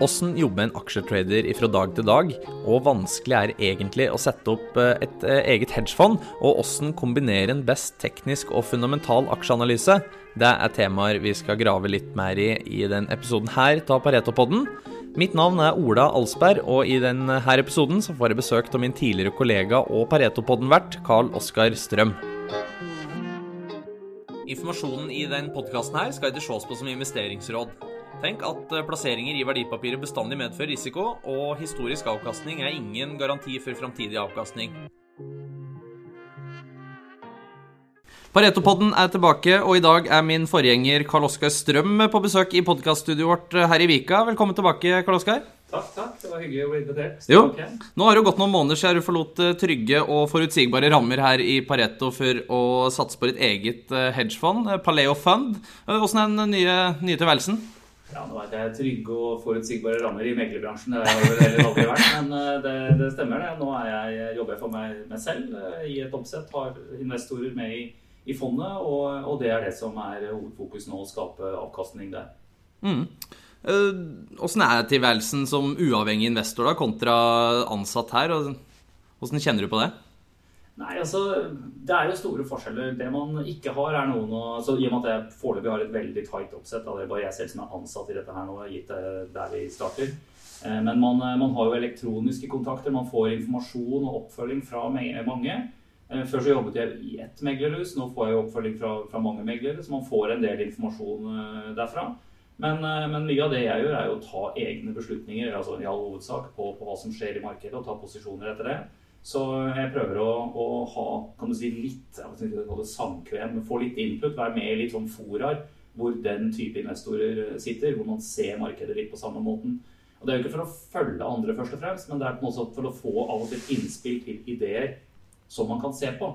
Åssen jobber en aksjetrader fra dag til dag, og vanskelig er egentlig å sette opp eh, et eh, eget hedgefond, og åssen kombinere en best teknisk og fundamental aksjeanalyse? Det er temaer vi skal grave litt mer i i denne episoden her av Paretopodden. Mitt navn er Ola Alsberg, og i denne episoden så får jeg besøk av min tidligere kollega og Pareto-podden-vert Carl Oskar Strøm. Informasjonen i denne podkasten skal ikke ses på som investeringsråd. Tenk at eh, plasseringer i verdipapiret bestandig medfører risiko, og historisk avkastning er ingen garanti for framtidig avkastning. Paretopodden er tilbake, og i dag er min forgjenger Karl Oskar Strøm på besøk i podkaststudioet vårt her i Vika. Velkommen tilbake, Karl Oskar. Takk, takk. Det var hyggelig å bli invitert. Jo, Nå har det gått noen måneder siden du forlot eh, trygge og forutsigbare rammer her i Pareto for å satse på ditt eget eh, hedgefond, Paleo Fund. Åssen er den nye, nye tilværelsen? Ja, nå vet jeg trygge og forutsigbare rammer i meglerbransjen. Det har vel aldri vært, men eh, det, det, stemmer det. Nå jeg, jobber jeg for meg, meg, selv eh, i et oppsett. Har investorer med i, i fondet, og, og, det er det som er hovedfokus nå, å skape avkastning der. Mm. Åssen er tilværelsen som uavhengig investor da, kontra ansatt her? Hvordan kjenner du på det? Nei, altså, Det er jo store forskjeller. Det man ikke har, er noen å altså, I og med at jeg foreløpig har et veldig tight oppsett, det er bare jeg selv som er ansatt i dette her nå, gitt det der vi starter. Eh, men man, eh, man, har jo elektroniske kontakter, man får informasjon og oppfølging fra mange. Eh, før så jobbet jeg i ett meglerhus, nå får jeg oppfølging fra, fra mange meglere. Så man får en del informasjon derfra. Men, men, mye av det jeg gjør, er jo å ta egne beslutninger altså i all hovedsak, på, på hva som skjer i markedet, og ta posisjoner etter det. Så jeg prøver å, å ha kan du si, litt samkvem, få litt input, være med i litt sånn foraer hvor den type investorer sitter, hvor man ser markedet litt på samme måten. Og Det er jo ikke for å følge andre, først og fremst, men det er på måte for å få av og til innspill til ideer som man kan se på.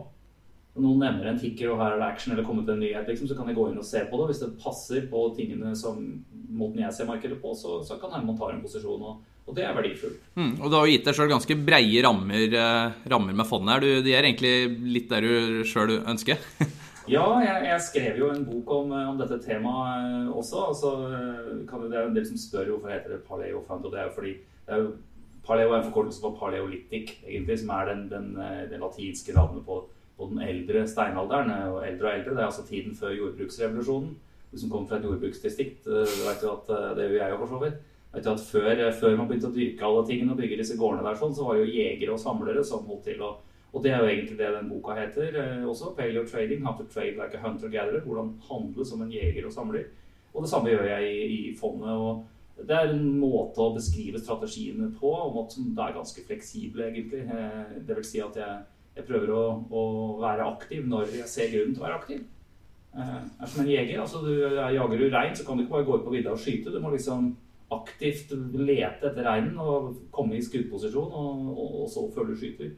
Når noen nevner en ticker, og her er det action eller kommet en nyhet, liksom, så kan jeg gå inn og se på det. Hvis det passer på tingene som måten jeg ser markedet på, så, så kan jeg ta en posisjon. og og det er verdifullt. Mm, og du har jo gitt deg sjøl ganske breie rammer, eh, rammer, med fondet her. Du, de er egentlig litt der du sjøl ønsker? ja, jeg, jeg, skrev jo en bok om, eh, om dette temaet eh, også. Altså, det er en del som spør hvorfor heter det paleo fund. Og det er jo fordi er jo, paleo er en forkortelse for paleolitic, egentlig, som er den, den, den latinske navnet på, på, den eldre steinalderen. Og eldre og eldre, det er altså tiden før jordbruksrevolusjonen. Du som kommer fra et jordbruksdistrikt, vet jo at det gjør jeg jo for så vidt før, før, man begynte å dyrke alle tingene og bygge disse gårdene der, så var det jo jegere og samlere som holdt til. Og, og det er jo egentlig det den boka heter eh, også. Paleo trading. How to trade like a hunter-gatherer. Hvordan handle som en jeger og samler. Og det samme gjør jeg i, i fondet. og det er en måte å beskrive strategiene på om at det er ganske fleksible, egentlig. Eh, det vil si at jeg, jeg prøver å, å, være aktiv når jeg ser grunnen til å være aktiv. Eh, er som en jeger. altså du, Jager du rein, så kan du ikke bare gå ut på vidda og skyte. Du må liksom aktivt lete etter reinen og komme i skuddposisjon, og, og, og så følge skyter.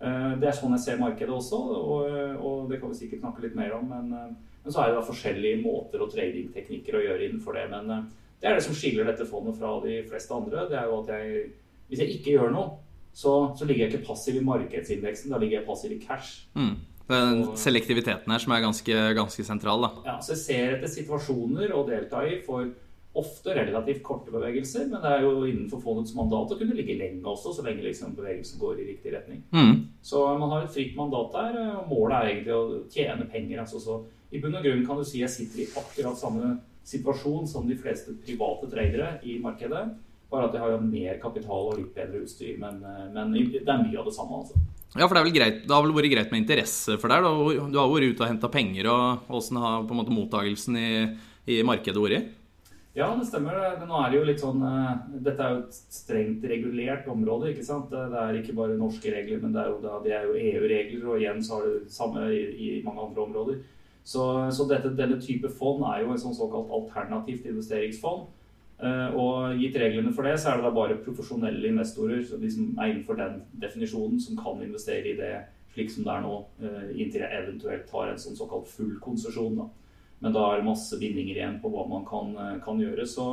Eh, det er sånn jeg ser markedet også, og, og, det kan vi sikkert snakke litt mer om. Men, eh, men så er det da forskjellige måter og tradingteknikker å gjøre innenfor det. Men eh, det er det som skiller dette fondet fra de fleste andre. Det er jo at jeg, hvis jeg ikke gjør noe, så, så ligger jeg ikke passiv i markedsindeksen. Da ligger jeg passiv i cash. Mm. Den selektiviteten her som er ganske, ganske sentral. da. Ja, så jeg ser etter situasjoner å delta i for ofte relativt korte bevegelser, men det er jo innenfor fondets mandat å kunne ligge lenge også, så lenge liksom bevegelsen går i riktig retning. Mm. Så man har et fritt mandat der, og målet er egentlig å tjene penger. Altså, så I bunn og grunn kan du si jeg sitter i akkurat samme situasjon som de fleste private tradere i markedet, bare at jeg har mer kapital og litt bedre utstyr. Men, men det er mye av det samme, altså. Ja, for det, greit, det, har vel vært greit med interesse for deg? Du har vært ute og henta penger, og åssen har på en måte mottagelsen i, i markedet vært? Ja, det stemmer. Nå er det jo litt sånn uh, Dette er jo et strengt regulert område. ikke sant? Det er ikke bare norske regler, men det er jo, jo EU-regler. Og igjen så har det det samme i, i, mange andre områder. Så, så dette, denne type fond er jo et sånn såkalt alternativt investeringsfond. Uh, og gitt reglene for det, så er det da bare profesjonelle investorer de som er innenfor den definisjonen, som kan investere i det slik som det er nå, uh, inntil jeg eventuelt har en sånn såkalt full konsesjon. da. Men da er det masse bindinger igjen på hva man kan, eh, kan gjøre. Så,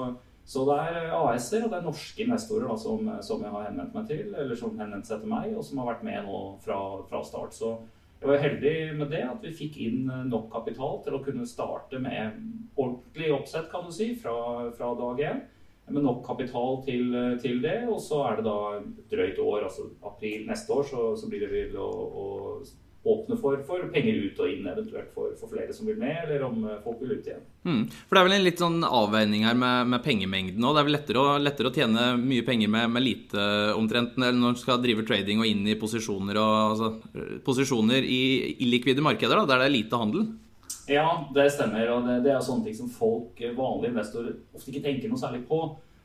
så, det er AS-er og det er norske investorer da, som, som, jeg har henvendt meg til, eller som henvendt seg til meg, og som har vært med nå fra, fra start. Så jeg var heldig med det, at vi fikk inn nok kapital til å kunne starte med ordentlig oppsett, kan du si, fra, fra dag én. med nok kapital til, til, det. Og så er det da drøyt år, altså april neste år, så, så blir det vel å, å åpne for, for, penger ut og inn, eventuelt for, for, flere som vil med, eller om folk vil ut igjen. Mm. For Det er vel en litt sånn avveining her med, med pengemengden òg. Det er vel lettere å, lettere å, tjene mye penger med, med lite omtrent når du skal drive trading og inn i posisjoner, og, altså, posisjoner i illikvide markeder, da, der det er lite handel? Ja, det stemmer. og det, det er sånne ting som folk, vanlige investorer, ofte ikke tenker noe særlig på.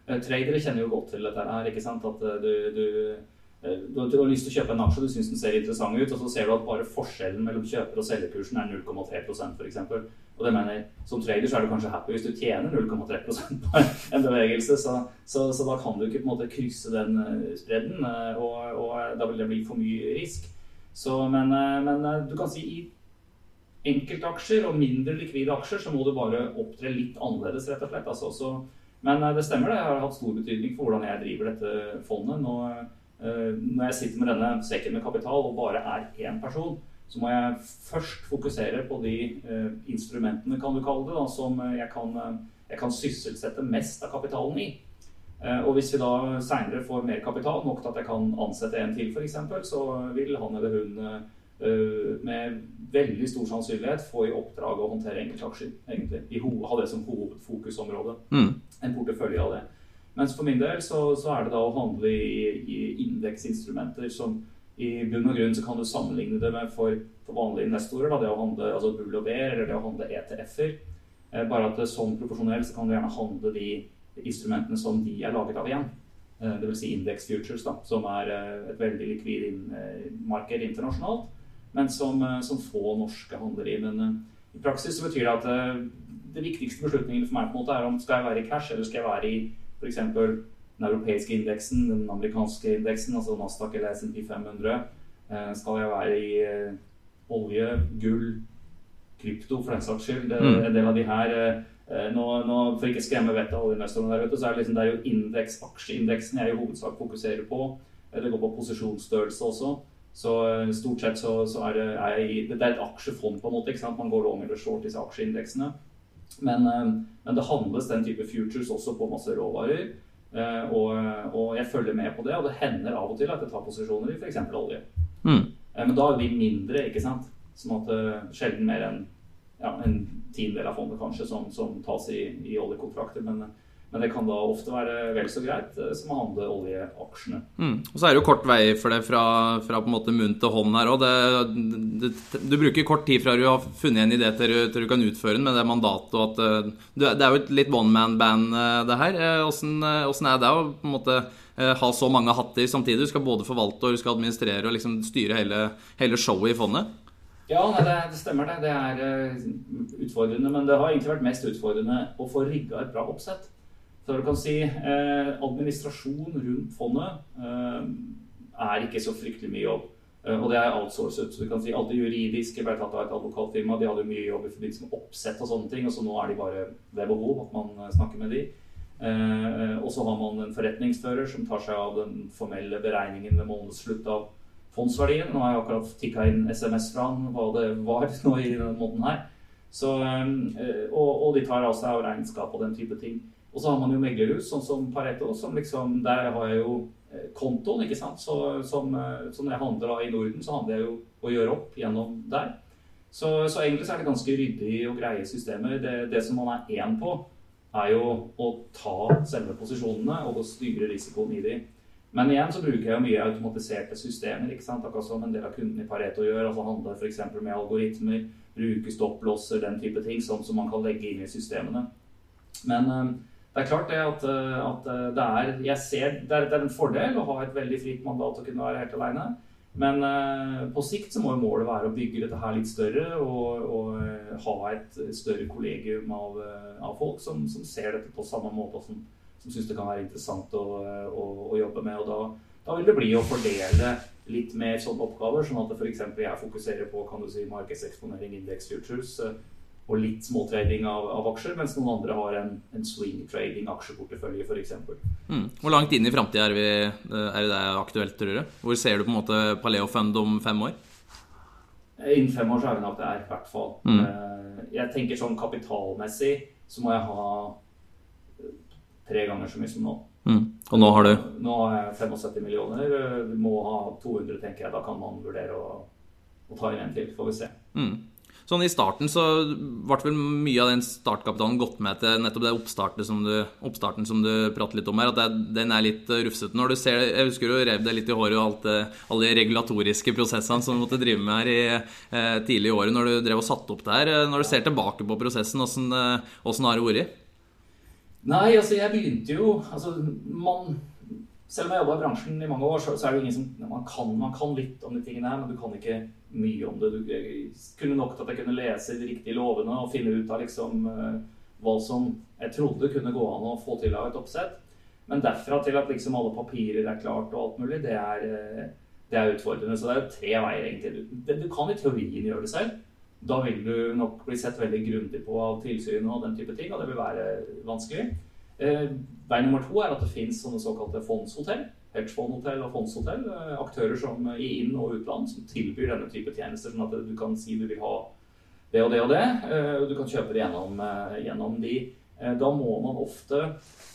Eh, tradere kjenner jo godt til dette her. ikke sant? At eh, du, du, eh, du, har lyst til å kjøpe en aksje, du syns den ser interessant ut, og så ser du at bare forskjellen mellom kjøper- og selgerkursen er 0,3% f.eks. Og det mener, jeg, Som trader så er du kanskje happy hvis du tjener 0,3 på en bevegelse. Så, så, så, da kan du ikke på en måte krysse den spredden, og, og da vil det bli for mye risk. Så, men, men du kan si i enkeltaksjer og mindre likvide aksjer, så må du bare opptre litt annerledes, rett og slett. Altså, så, men eh, det stemmer, det. Har hatt stor betydning for hvordan jeg driver dette fondet. Nå, eh, når jeg sitter med denne sekken med kapital og bare er én person, så må jeg først fokusere på de eh, instrumentene, kan du kalle det, da, som jeg kan, jeg kan, sysselsette mest av kapitalen i. Og hvis vi da seinere får mer kapital, nok til at jeg kan ansette en til f.eks., så vil han eller hun Eh, med veldig stor sannsynlighet få i oppdrag å håndtere enkeltaksjer. egentlig, Ha det som hovedfokusområde. Mm. En portefølje av det. Mens for min del så, så, er det da å handle i, i indeksinstrumenter som i bunn og grunn så kan du sammenligne det med for, for vanlige investorer. Da, det å handle altså bull og bear eller det å handle ETF-er. Eh, bare at som profesjonell så kan du gjerne handle de instrumentene som de er laget av igjen. Eh, Dvs. Si index futures, da, som er eh, et veldig likvid in, eh, marked internasjonalt men som, eh, som få norske handler i. Men uh, i praksis så betyr det at det viktigste beslutningen for meg på en måte er om skal jeg være i cash eller skal jeg være i f.eks. den europeiske indeksen, den amerikanske indeksen, altså Nasdaq eller SNP 500. Uh, skal jeg være i olje, gull, krypto for den saks skyld? Mm. En del av de her nå, nå, For ikke skremme vettet av oljeinvestorene der ute, så er det, liksom, det er jo indeks, aksjeindeksen jeg i hovedsak fokuserer på. Det går på posisjonsstørrelse også. Så eh, stort sett så, så er, det, er jeg, det er et aksjefond, på en måte. ikke sant? Man går long eller short disse aksjeindeksene. Men, eh, men, det handles den type futures også på masse råvarer. Eh, og, og, jeg følger med på det, og det hender av og til at jeg tar posisjoner i f.eks. olje. Mm. Men da er vi mindre, ikke sant. Sånn at sjelden mer enn ja, en tiendedel av fondet kanskje som, som tas i, i oljekontrakter. Men men det kan da ofte være vel så greit eh, som å handle oljeaksjene. Mm. Og så er det jo kort vei for det fra, fra på en måte munn til hånd her òg. Du bruker kort tid fra du har funnet en idé til du, til du kan utføre den med det mandatet og at eh, Det er jo et litt one man-band, eh, det her. Åssen er det å på en måte ha så mange hatter samtidig? Du skal både forvalte og du skal administrere og liksom styre hele, hele showet i fondet? Ja, nei, det, det, stemmer det. Det er utfordrende. Men det har egentlig vært mest utfordrende å få rigga et bra oppsett. Så du kan si eh, administrasjon rundt fondet eh, er ikke så fryktelig mye jobb. Eh, og det er outsourcet. Så du kan si Alt det juridiske ble tatt av et advokatfirma. De hadde mye jobb i forbindelse med oppsett og sånne ting. Og så nå er de bare ved behov at man eh, snakker med de. Eh, og så har man en forretningsfører som tar seg av den formelle beregningen ved månedsslutt av fondsverdien. Nå har jeg akkurat tikka inn SMS fra han hva det var nå i denne måneden her. Så, eh, og, og de tar av seg av regnskap og den type ting. Og så har man jo meglerhus, sånn som Pareto, som liksom Der har jeg jo eh, kontoen, ikke sant. Så, som, eh, så når jeg handler da i Norden, så handler jeg jo å gjøre opp gjennom der. Så, så egentlig så er det ganske ryddig og greie systemer. Det, det som man er én på, er jo å ta selve posisjonene og å styre risikoen i de. Men igjen så bruker jeg jo mye automatiserte systemer, ikke sant? akkurat som en del av kundene i Pareto gjør. altså Handler f.eks. med algoritmer, bruke stopplåser, den type ting som, som man kan legge inn i systemene. Men eh, det er klart det at, eh, at eh, det, er, ser, det, er, det er en fordel å ha et veldig fritt mandat og kunne være helt alene. Men uh, på sikt så må jo målet være å bygge dette her litt større og, og ha et større kollegium av, av folk som, som, ser dette på samme måte, og som, som syns det kan være interessant å, å, å jobbe med. Og da, da, vil det bli å fordele litt mer sånne oppgaver, sånn at f.eks. jeg fokuserer på kan du si, markedseksponering, index futures og litt småtrading av, av, aksjer, mens noen andre har en, en swing trading aksjeportefølje f.eks. Mm. Hvor langt inn i framtida er, er, det aktuelt, tror du? Hvor ser du på en måte Paleo Fund om fem år? Innen fem år så er vi nok der, i hvert fall. Mm. Eh, jeg tenker sånn kapitalmessig så må jeg ha tre ganger så mye som nå. Mm. Og nå har du Nå har jeg 75 millioner. Du må ha 200, tenker jeg. Da kan man vurdere å, å ta inn en til. Får vi se. mm. Sånn I starten så ble vel mye av den startkapitalen gått med til nettopp det oppstarten som du, oppstarten som du prater litt om her. At det, den er litt rufsete. Når du ser, Jeg husker du rev deg litt i håret og alt det, alle de regulatoriske prosessene som du måtte drive med her i eh, tidlig i året når du drev og satte opp det her. Når du ser tilbake på prosessen, eh, åssen har det vært? Nei, altså jeg begynte jo altså man, Selv om jeg jobba i bransjen i mange år, så, så er det jo ingen som man kan, man kan litt om de tingene her, men du kan ikke mye om det. Du kunne nok til at jeg kunne lese de riktige lovene og finne ut av liksom eh, hva som jeg trodde kunne gå an å få til av et oppsett. Men derfra til at liksom alle papirer er klart og alt mulig, det er, eh, det er utfordrende. Så det er tre veier, egentlig. Du, du kan i teorien gjøre det selv. Da vil du nok bli sett veldig grundig på av tilsyn og den type ting, og det vil være vanskelig. Eh, vei nummer to er at det fins sånne såkalte fondshotell. Hedgefondhotell og fondshotell. Eh, aktører som i inn- og utland som tilbyr denne type tjenester. Sånn at du kan si du vil ha det og det og det, eh, og du kan kjøpe det gjennom, gjennom de. Da må man ofte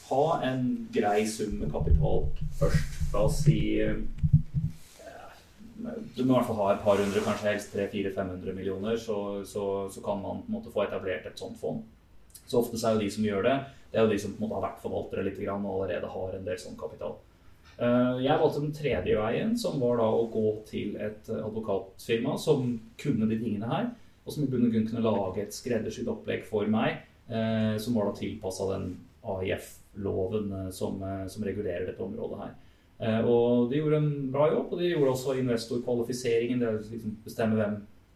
ha en grei sum med kapital først. La oss si du må i hvert fall ha et par hundre, kanskje helst 300-400-500 millioner, så, så, så, kan man på en måte få etablert et sånt fond. Så ofte så er jo de som gjør det, det er jo de som på en måte har vært forvaltere litt og allerede har en del sånn kapital. Eh, jeg valgte den tredje veien, som var da å gå til et advokatfirma som kunne de tingene her, og som i bunn og grunn kunne lage et skreddersydd opplegg for meg, eh, som var da tilpassa den AIF-loven eh, som, som regulerer dette området her. Og de gjorde en bra jobb, og de gjorde også investorkvalifiseringen. Det å liksom bestemme hvem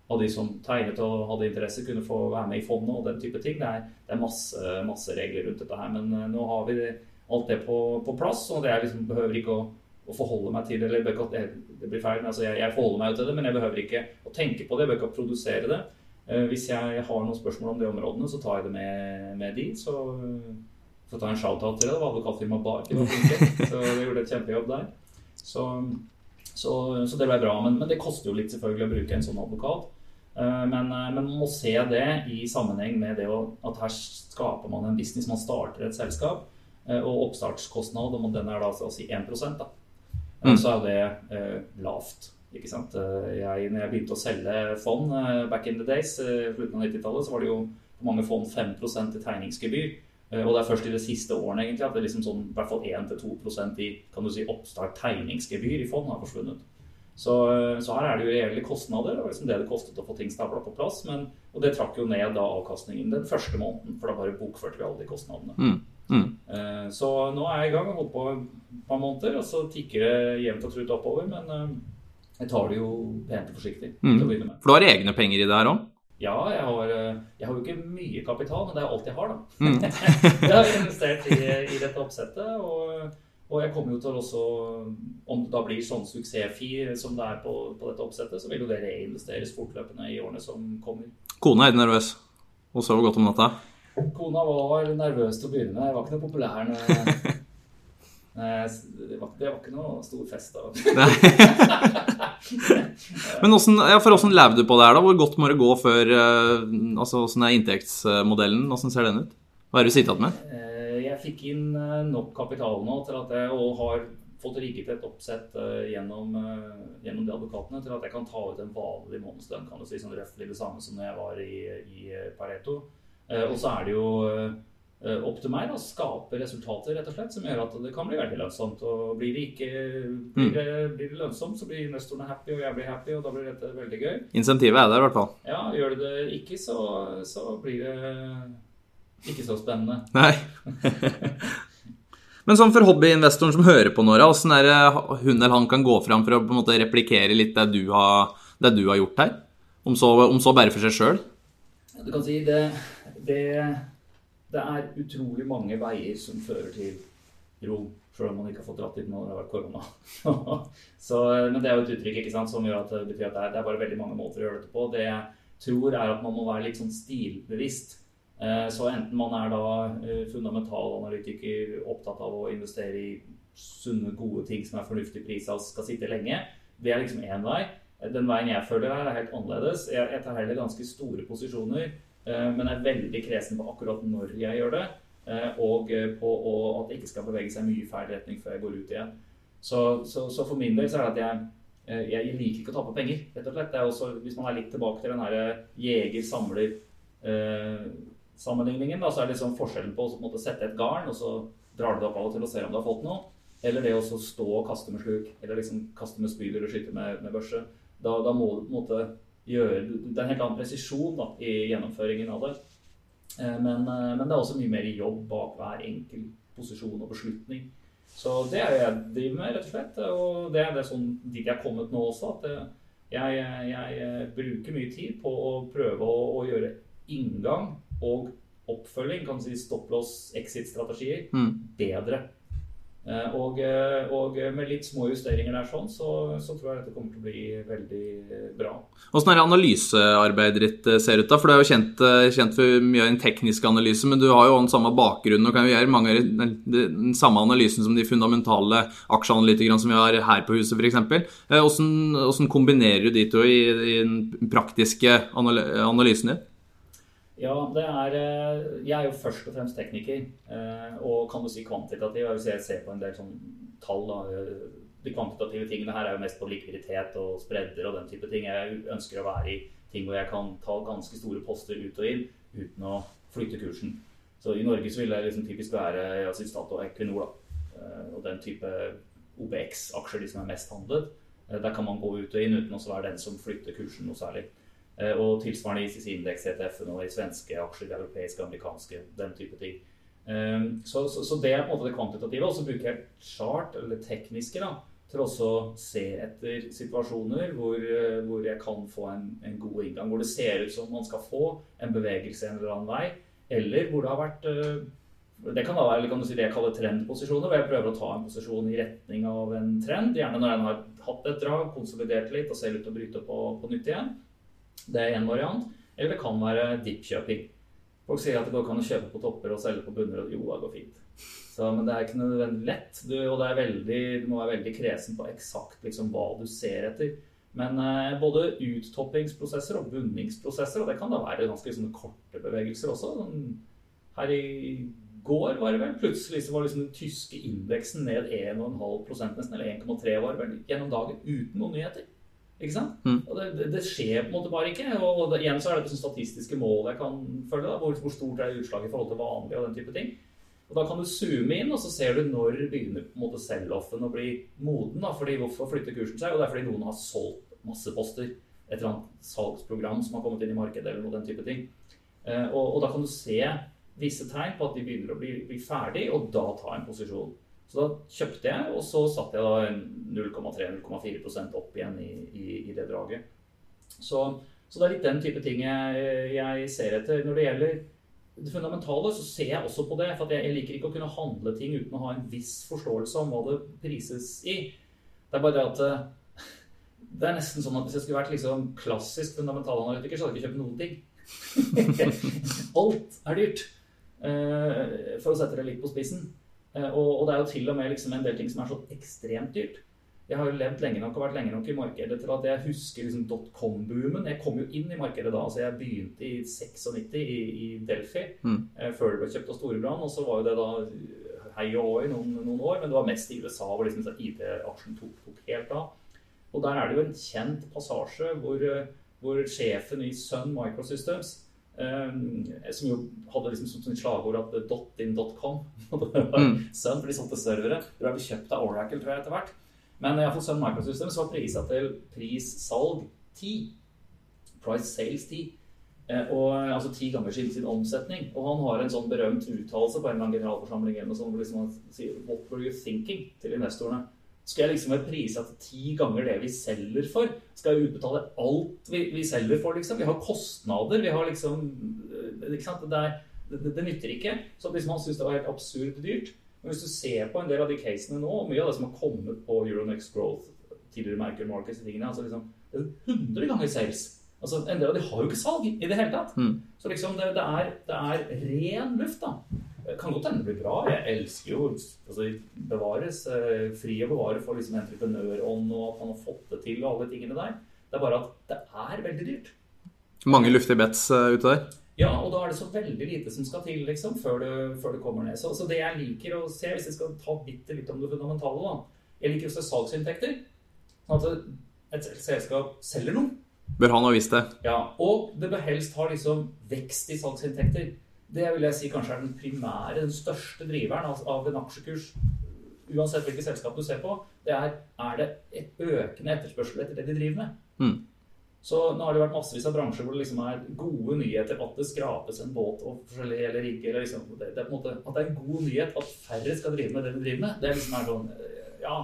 av de som tegnet og hadde interesse, kunne få være med i fondet og den type ting. Det er, det er masse, masse, regler rundt dette her. Men nå har vi det, alt det på, på, plass, og det jeg liksom behøver ikke å, å, forholde meg til eller det, det blir feil, altså jeg, jeg, forholder meg jo til det, men jeg behøver ikke å tenke på det. Jeg behøver ikke å produsere det. Hvis jeg har noen spørsmål om de områdene, så tar jeg det med, med de. Så får ta en shout-out til det, det var advokatfirmaet Bark. Så vi gjorde et kjempejobb der. Så, så, så, det ble bra. Men, men, det koster jo litt selvfølgelig å bruke en sånn advokat. Eh, men, eh, men, man må se det i sammenheng med det at her skaper man en business. Man starter et selskap, eh, og oppstartskostnad, om den er da å si 1 da. Mm. Så er det eh, lavt. Ikke sant? Jeg, når jeg begynte å selge fond back in the days, slutten av 90-tallet, så var det jo på mange fond 5 i tegningsgebyr. Eh, og det er først i de siste årene egentlig at det liksom sånn, i hvert fall 1-2% i kan du si, oppstart tegningsgebyr i fond har forsvunnet. Så, eh, så, her er det jo reelle kostnader. Det var liksom det det kostet å få ting stabla på plass. Men, og det trakk jo ned da avkastningen den første måneden, for da bare bokførte vi alle de kostnadene. Mm. Mm. Eh, så nå er jeg i gang og holdt på et par måneder, og så tikker det jevnt og trutt oppover. Men jeg tar det jo pent og forsiktig. Mm. For du har egne penger i det her òg? Ja, jeg har, eh, jeg har, jo ikke mye kapital, men det er alt jeg har, da. Mm. jeg har investert i, i dette oppsettet. Og, og, jeg kommer jo til også Om det da blir sånn suksessfir som det er på, på, dette oppsettet, så vil jo det reinvesteres fortløpende i årene som kommer. Kona er nervøs og sover godt om natta? Kona var nervøs til å begynne med. Jeg var ikke noe populær når det var, det var, ikke noe stor fest da. Men hvordan, ja, for åssen lever du på det her, da? Hvor godt må det gå før uh, Altså, Åssen er inntektsmodellen? Åssen ser den ut? Hva er det du sitter igjen med? Uh, jeg fikk inn uh, nok kapital nå til at jeg og har fått rigget et oppsett gjennom, gjennom, de advokatene til at jeg kan ta ut en vanlig månedslønn. Kan du si, sånn røftlig det samme som når jeg var i, i Pareto. Og så er det jo Eh, opp til meg å skape resultater rett og slett, som gjør at det kan bli veldig lønnsomt. Og blir det ikke blir det, blir det lønnsomt, så blir investorene happy, og jeg blir happy, og da blir dette veldig gøy. Insentivet er der i hvert fall. Ja, gjør det det ikke, så, så blir det ikke så spennende. Nei. Men sånn for hobbyinvestoren som hører på Nora, åssen er det hun eller han kan gå fram for å på en måte replikere litt det du har, det du har gjort her? Om så, om så bare for seg sjøl? Du kan si det, det det er utrolig mange veier som fører til Rom, selv om man ikke har fått dratt dit når det har vært korona. så, men det er jo et uttrykk ikke sant, som gjør at det betyr at det er, det er, bare veldig mange måter å gjøre dette på. Det jeg tror er at man må være litt sånn stilbevisst. Eh, så enten man er da eh, fundamental analytiker, opptatt av å investere i sunne, gode ting som er fornuftig priser og skal sitte lenge, det er liksom én vei. Den veien jeg følger her, er helt annerledes. Jeg, jeg tar heller ganske store posisjoner men er veldig kresen på akkurat når jeg gjør det. og på å, at det ikke skal bevege seg mye i feil retning før jeg går ut igjen. Så, så, så for min del så er det at jeg jeg liker ikke å tape penger, rett og slett. Også, hvis man er litt tilbake til den jeger-samler-sammenligningen, eh, så er det liksom forskjellen på å sette et garn, og så drar du det opp av og til og ser om du har fått noe. Eller det å stå og kaste med sluk, eller liksom kaste med spyd eller skyte med, med børse. Da, da, må du på en måte gjøre Det er en helt annen presisjon da, i gjennomføringen av det. Eh, men, eh, men, det er også mye mer jobb bak hver enkel posisjon og beslutning. Så det er det jeg driver med, rett og slett. Og det er det sånn dit jeg har kommet nå også. At jeg, jeg, bruker mye tid på å prøve å, å gjøre inngang og oppfølging, kan du si stop-loss, exit-strategier, mm. bedre. Eh, og, eh, og, med litt små justeringer der sånn, så, så, tror jeg dette kommer til å bli veldig bra. Åssen er det analysearbeidet ditt eh, ser ut, da? For du er jo kjent, kjent for mye av den tekniske analyse, men du har jo den samme bakgrunnen og kan jo gjøre mange den, den samme analysen som de fundamentale aksjeanalytikerne som vi har her på huset, f.eks. Åssen kombinerer du de to i, i den praktiske analysen din? Ja, er eh, Jeg er jo først og fremst tekniker. Eh, og kan du si kvantitativ. Jeg jeg ser på en del sånn tall. Da. De kvantitative tingene her er jo mest på likviditet og spredder og den type ting. Jeg ønsker å være i ting hvor jeg kan ta ganske store poster ut og inn uten å flytte kursen. Så i Norge så vil det liksom typisk være jeg synes og Equinor. Da. Eh, og den type OBX-aksjer, de som er mest handlet. Der kan man gå ut og inn uten å være den som flytter kursen noe særlig. Eh, og tilsvarende ICC-indeks, ETF-en og i svenske aksjer, europeiske, amerikanske, den type ting. Ehm, så, så, så, det er på en måte det kvantitative. Og så bruker jeg chart, eller tekniske, da, til også å se etter situasjoner hvor, eh, hvor jeg kan få en, en, god inngang. Hvor det ser ut som man skal få en bevegelse en eller annen vei, eller hvor det har vært eh, det kan da være kan du si, det jeg kaller trendposisjoner, hvor jeg prøver å ta en posisjon i retning av en trend. Gjerne når en har hatt et drag, konsolidert litt og ser ut til å bryte på, på nytt igjen. Det er én variant. Eller det kan være dip-kjøping. Folk sier at det går an å kjøpe på topper og selge på bunner, og jo, det går fint. Så, men det er ikke nødvendig lett, du, og veldig, du må være veldig kresen på eksakt liksom, hva du ser etter. Men eh, både uttoppingsprosesser og bunningsprosesser, og det kan da være ganske sånne korte bevegelser også. Sånn, her i går var det vel plutselig så var liksom den tyske indeksen ned 1,5 nesten, eller 1,3 var det vel, gjennom dagen uten noen nyheter. Ikke sant? Mm. Og det, det, det, skjer på en måte bare ikke. Og, det, igjen så er det et statistiske mål jeg kan følge. Da, hvor, hvor, stort er utslaget i forhold til vanlig og den type ting. Og Da kan du zoome inn, og så ser du når begynner på en måte sell-offen å bli moden. da, fordi Hvorfor flytter kursen seg? Og det er fordi noen har solgt masse poster. Et eller annet salgsprogram som har kommet inn i markedet, eller noe den type ting. Eh, og, og, da kan du se visse tegn på at de begynner å bli, bli ferdig, og da ta en posisjon. Så da kjøpte jeg, og så satte jeg da 0,3-0,4 opp igjen i, i, i, det draget. Så, så, det er litt den type ting jeg, jeg, ser etter. Når det gjelder det fundamentale, så ser jeg også på det. For jeg, liker ikke å kunne handle ting uten å ha en viss forståelse om hva det prises i. Det er bare det at eh, det er nesten sånn at hvis jeg skulle vært liksom klassisk fundamentalanalytiker, så hadde jeg ikke kjøpt noen ting. Alt er dyrt. Eh, for å sette det litt på spissen. Eh, og, og, det er jo til og med liksom en del ting som er så ekstremt dyrt. Jeg har jo levd lenge nok og vært lenge nok i markedet til at jeg husker liksom dotcom-boomen. Jeg kom jo inn i markedet da. altså Jeg begynte i 96 i, i Delphi, mm. eh, før det ble kjøpt av Storebrand. Og så var jo det da hei og hoi noen, noen, år, men det var mest i USA hvor liksom IT-aksjen tok, tok, helt av. Og der er det jo en kjent passasje hvor, eh, hvor sjefen i Sun Microsystems som jo hadde liksom som slagord at dot in dot com. mm. Sun, for de solgte servere. Det ble kjøpt av Oracle tror jeg, etter hvert. Men iallfall Sun Microsystems var prisa til pris-salg 10. Price sales 10. Eh, og, altså ti ganger sin, sin omsetning. Og han har en sånn berømt uttalelse på en eller annen generalforsamling eller noe sånt, hvor liksom han sier 'What were you thinking?' til investorene. Skal jeg liksom være prisa til ti ganger det vi selger for? Skal jeg utbetale alt vi, vi selger for, liksom? Vi har kostnader. Vi har liksom eh, ikke sant? Det, er, det, det nytter ikke. Så hvis man syns det var helt absurd dyrt Men hvis du ser på en del av de casene nå, og mye av det som har kommet på Euronext Growth, tidligere Merker Markets og tingene, altså liksom, det er 100 ganger sales. Altså, En del av de har jo ikke salg i det hele tatt. Mm. Så liksom det, det, er, det er ren luft, da. Det kan godt hende det blir bra. Jeg elsker jo altså, bevares, eh, fri å bevare for liksom entreprenørånd og at man har fått det til og alle tingene der. Det er bare at det er veldig dyrt. Mange luftige bets uh, ute der? Ja, og da er det så veldig lite som skal til liksom, før, det, før du kommer ned. Så, så, det jeg liker å se, hvis jeg skal ta bitte litt om det fundamentale da, Jeg liker å se salgsinntekter. Sånn at et selskap selger noe. Bør han ha visst det. Ja, Og det bør helst ha liksom vekst i salgsinntekter. Det vil jeg si kanskje er den primære, den største driveren av, en aksjekurs. Uansett hvilket selskap du ser på. Det er er det et økende etterspørsel etter det de driver med. Mm. Så nå har det vært massevis av bransjer hvor det liksom er gode nyheter at det skrapes en båt og forskjellige eller ikke. Liksom, det, det, måte, at det er en god nyhet at færre skal drive med det de driver med. Det er liksom er sånn Ja,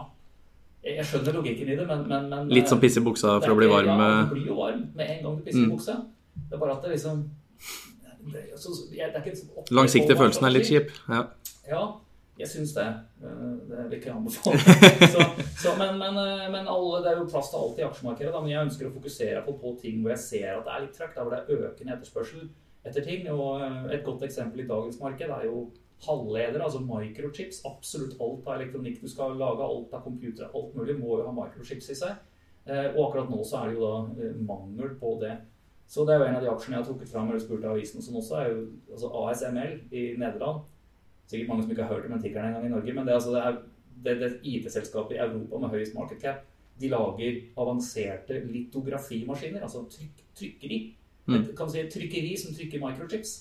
jeg skjønner logikken i det, men, men, men Litt som piss i buksa for å bli varm? Ja, eh. du blir jo varm med en gang du pisser i Mm. buksa. Det er bare at det liksom det, jeg, det er Langsiktige følelsen er litt kjip. Ja. ja, jeg syns det. Eh, Det vil ikke jeg anbefale. Så, så, men, men, eh, men alle, det er jo plass til alt i aksjemarkedet. Da. Men jeg ønsker å fokusere på, på ting hvor jeg ser at det er litt trøkk. Der hvor det er økende etterspørsel etter ting. Og eh, et godt eksempel i dagens marked er jo halvledere, altså microchips. Absolutt alt av elektronikk du skal lage, alt av computere, alt mulig, må jo ha microchips i seg. Og akkurat nå så er det jo da mangel på det. Så det er jo en av de aksjene jeg har trukket fram eller spurt av avisen som også er jo altså ASML i Nederland. Sikkert mange som ikke har hørt om den tikkeren engang i Norge, men det, altså, det er det, det IT-selskapet i Europa med høyest market cap. De lager avanserte litografimaskiner, altså tryk, trykkeri. Mm. Et, kan si et trykkeri som trykker microchips.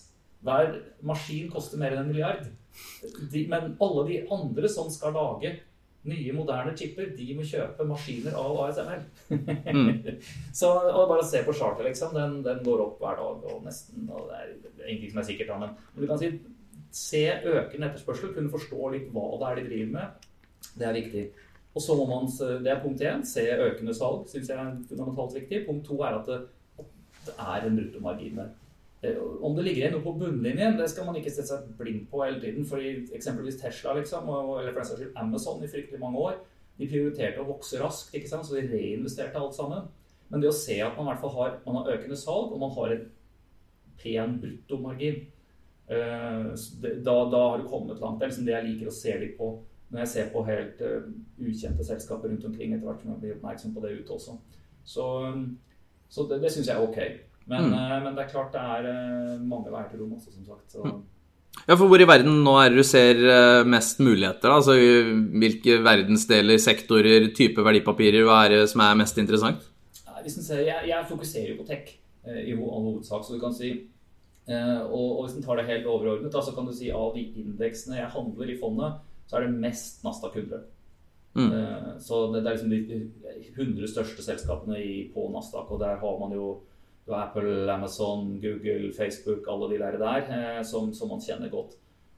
Hver maskin koster mer enn en milliard. De, men alle de andre som skal lage nye, moderne chipper, de må kjøpe maskiner av ASML. Mm. Så og bare se på charter, liksom. Den, den går opp hver dag og nesten og Det er ingenting som er sikkert, men, men du kan si se økende etterspørsel, kunne forstå litt hva det er de driver med. Det er viktig. Og så må man, Det er punkt én. Se økende salg, syns jeg er fundamentalt viktig. Punkt to er at det, at det er en bruttomargin der. Eh, Om det ligger igjen noe på bunnlinjen, det skal man ikke sette seg blind på hele tiden. fordi Eksempelvis Tesla liksom, eller for den Amazon i fryktelig mange år. De prioriterte å vokse raskt, ikke sant? så de reinvesterte alt sammen. Men det å se at man i hvert fall har, man har økende salg, og man har en pen bruttomargin, eh, da, da har du kommet langt. Det er liksom det jeg liker å se litt på når jeg ser på helt eh, ukjente selskaper rundt omkring etter hvert som jeg blir oppmerksom på det ute også. Så, så det, det syns jeg er ok. Men, Mm. eh, men det er klart det er eh, mange veier til rom også, som sagt. Så, Ja, for hvor i verden nå er det du ser eh, mest muligheter? da? Altså Hvilke verdensdeler, sektorer, type verdipapirer, hva er det som er mest interessant? Nei, ser, jeg, jeg fokuserer jo på tech i all hovedsak, så du kan si og, og hvis en tar det helt overordnet, da, så kan du si av de indeksene jeg handler i fondet, så er det mest Nasdaq 100. Mm. Så det, det er liksom de 100 største selskapene i, på Nasdaq, og der har man jo du har Apple, Amazon, Google, Facebook, alle de der, der eh, som, som man kjenner godt.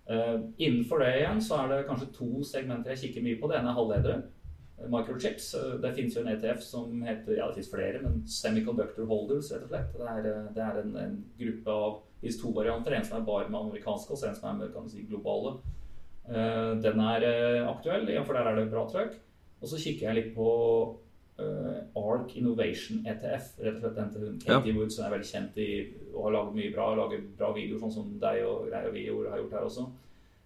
Eh, innenfor det igjen så er det kanskje to segmenter jeg kikker mye på. Det ene er halvledere. eh, Microchips. Det finnes jo en ETF som heter ja det finnes flere, men Semiconductor Holders, rett og slett. Det er, det er en, en gruppe av disse to varianter. En som er bare med amerikanske, og en som er med kan si, globale. Den er aktuell, for der er det bra trøkk. Og så kikker jeg litt på eh, ARK Innovation ETF. Rett og slett den til Katie Wood, som er veldig kjent i og har laget mye bra. Lager bra videoer, sånn som deg og jeg vi har gjort her også.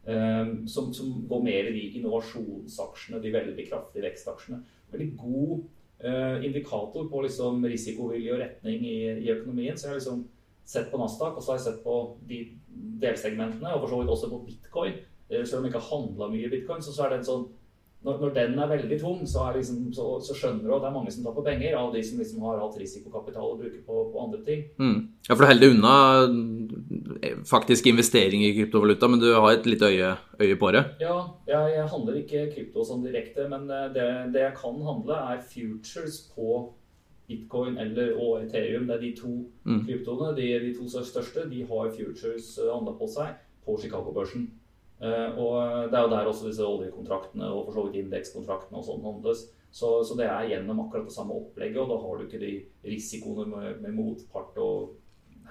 Um, som, som går mer i de innovasjonsaksjene, de veldig kraftige vekstaksjene. Veldig god uh, indikator på liksom risikovilje og retning i, i økonomien. Så jeg har liksom sett på Nasdaq, og så har jeg sett på de delsegmentene, og for så vidt også på bitcoin. Selv om jeg ikke har handla mye i bitcoin, så, så er det en sånn når, når den er veldig tung, så, er liksom, så, så skjønner du at det er mange som tar på penger av de som liksom har hatt risikokapital å bruke på, på andre ting. Mm. Ja, for du holder unna eh, faktisk investering i kryptovaluta, men du har et lite øye, øye på det. Ja, jeg, jeg handler ikke krypto sånn direkte, men eh, det, det jeg kan handle, er futures på bitcoin eller, og Ethereum. Det er de to Mm. kryptoene. De, de to største de har futures eh, handla på seg på Chicago-børsen. Eh, og det er jo der også disse oljekontraktene og for så vidt indekskontraktene og sånn handles. Så, så det er gjennom akkurat det samme opplegget, og da har du ikke de risikoene med, med motpart og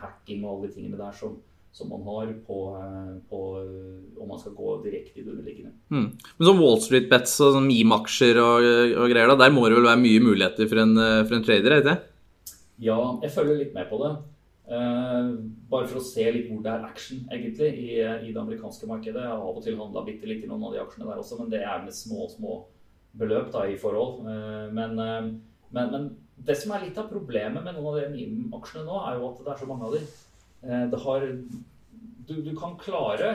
hacking og alle de tingene der som, som man har på, eh, på eh, om man skal gå direkte i det underliggende. Mm. Men sånn Wall Street bets og sånn meme-aksjer og, og greier, da, der må det vel være mye muligheter for en, for en trader? er ikke det? Ja, jeg følger litt med på det. Eh, bare for å se litt hvor det er action egentlig i, i det amerikanske markedet. Jeg har av og til handla bitte litt i noen av de aksjene der også, men det er med små, små beløp da i forhold. Eh, men, eh, men, men det som er litt av problemet med noen av de meme-aksjene nå, er jo at det er så mange av de. det har du, du kan klare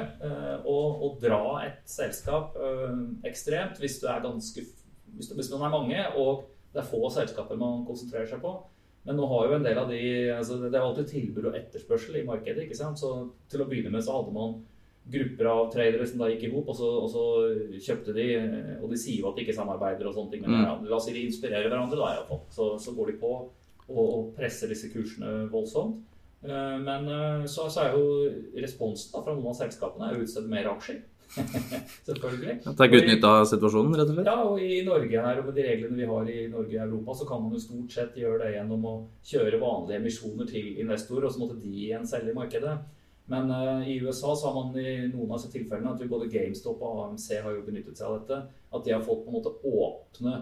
å, å dra et selskap ekstremt hvis du er ganske hvis, hvis man er mange, og det er få selskaper man konsentrerer seg på. Men nå har jo en del av de altså Det er alltid tilbud og etterspørsel i markedet. ikke sant? Så Til å begynne med så hadde man grupper av tradere som da gikk i hop, og, og, så kjøpte de Og de sier jo at de ikke samarbeider og sånne ting, men mm. la oss si de inspirerer hverandre, da iallfall. Så, så går de på og, og presser disse kursene voldsomt. Eh, men eh, så, så, er jo responsen da, fra noen av selskapene å utstede mer aksjer. Selvfølgelig. Ta ikke utnytta situasjonen, rett og slett? Ja, og i Norge her, og med de reglene vi har i Norge og Europa, så kan man jo stort sett gjøre det gjennom å kjøre vanlige emisjoner til investorer, og så måtte de igjen selge i markedet. Men uh, i USA så har man i noen av disse tilfellene at både GameStop og AMC har jo benyttet seg av dette. At de har fått på en måte åpne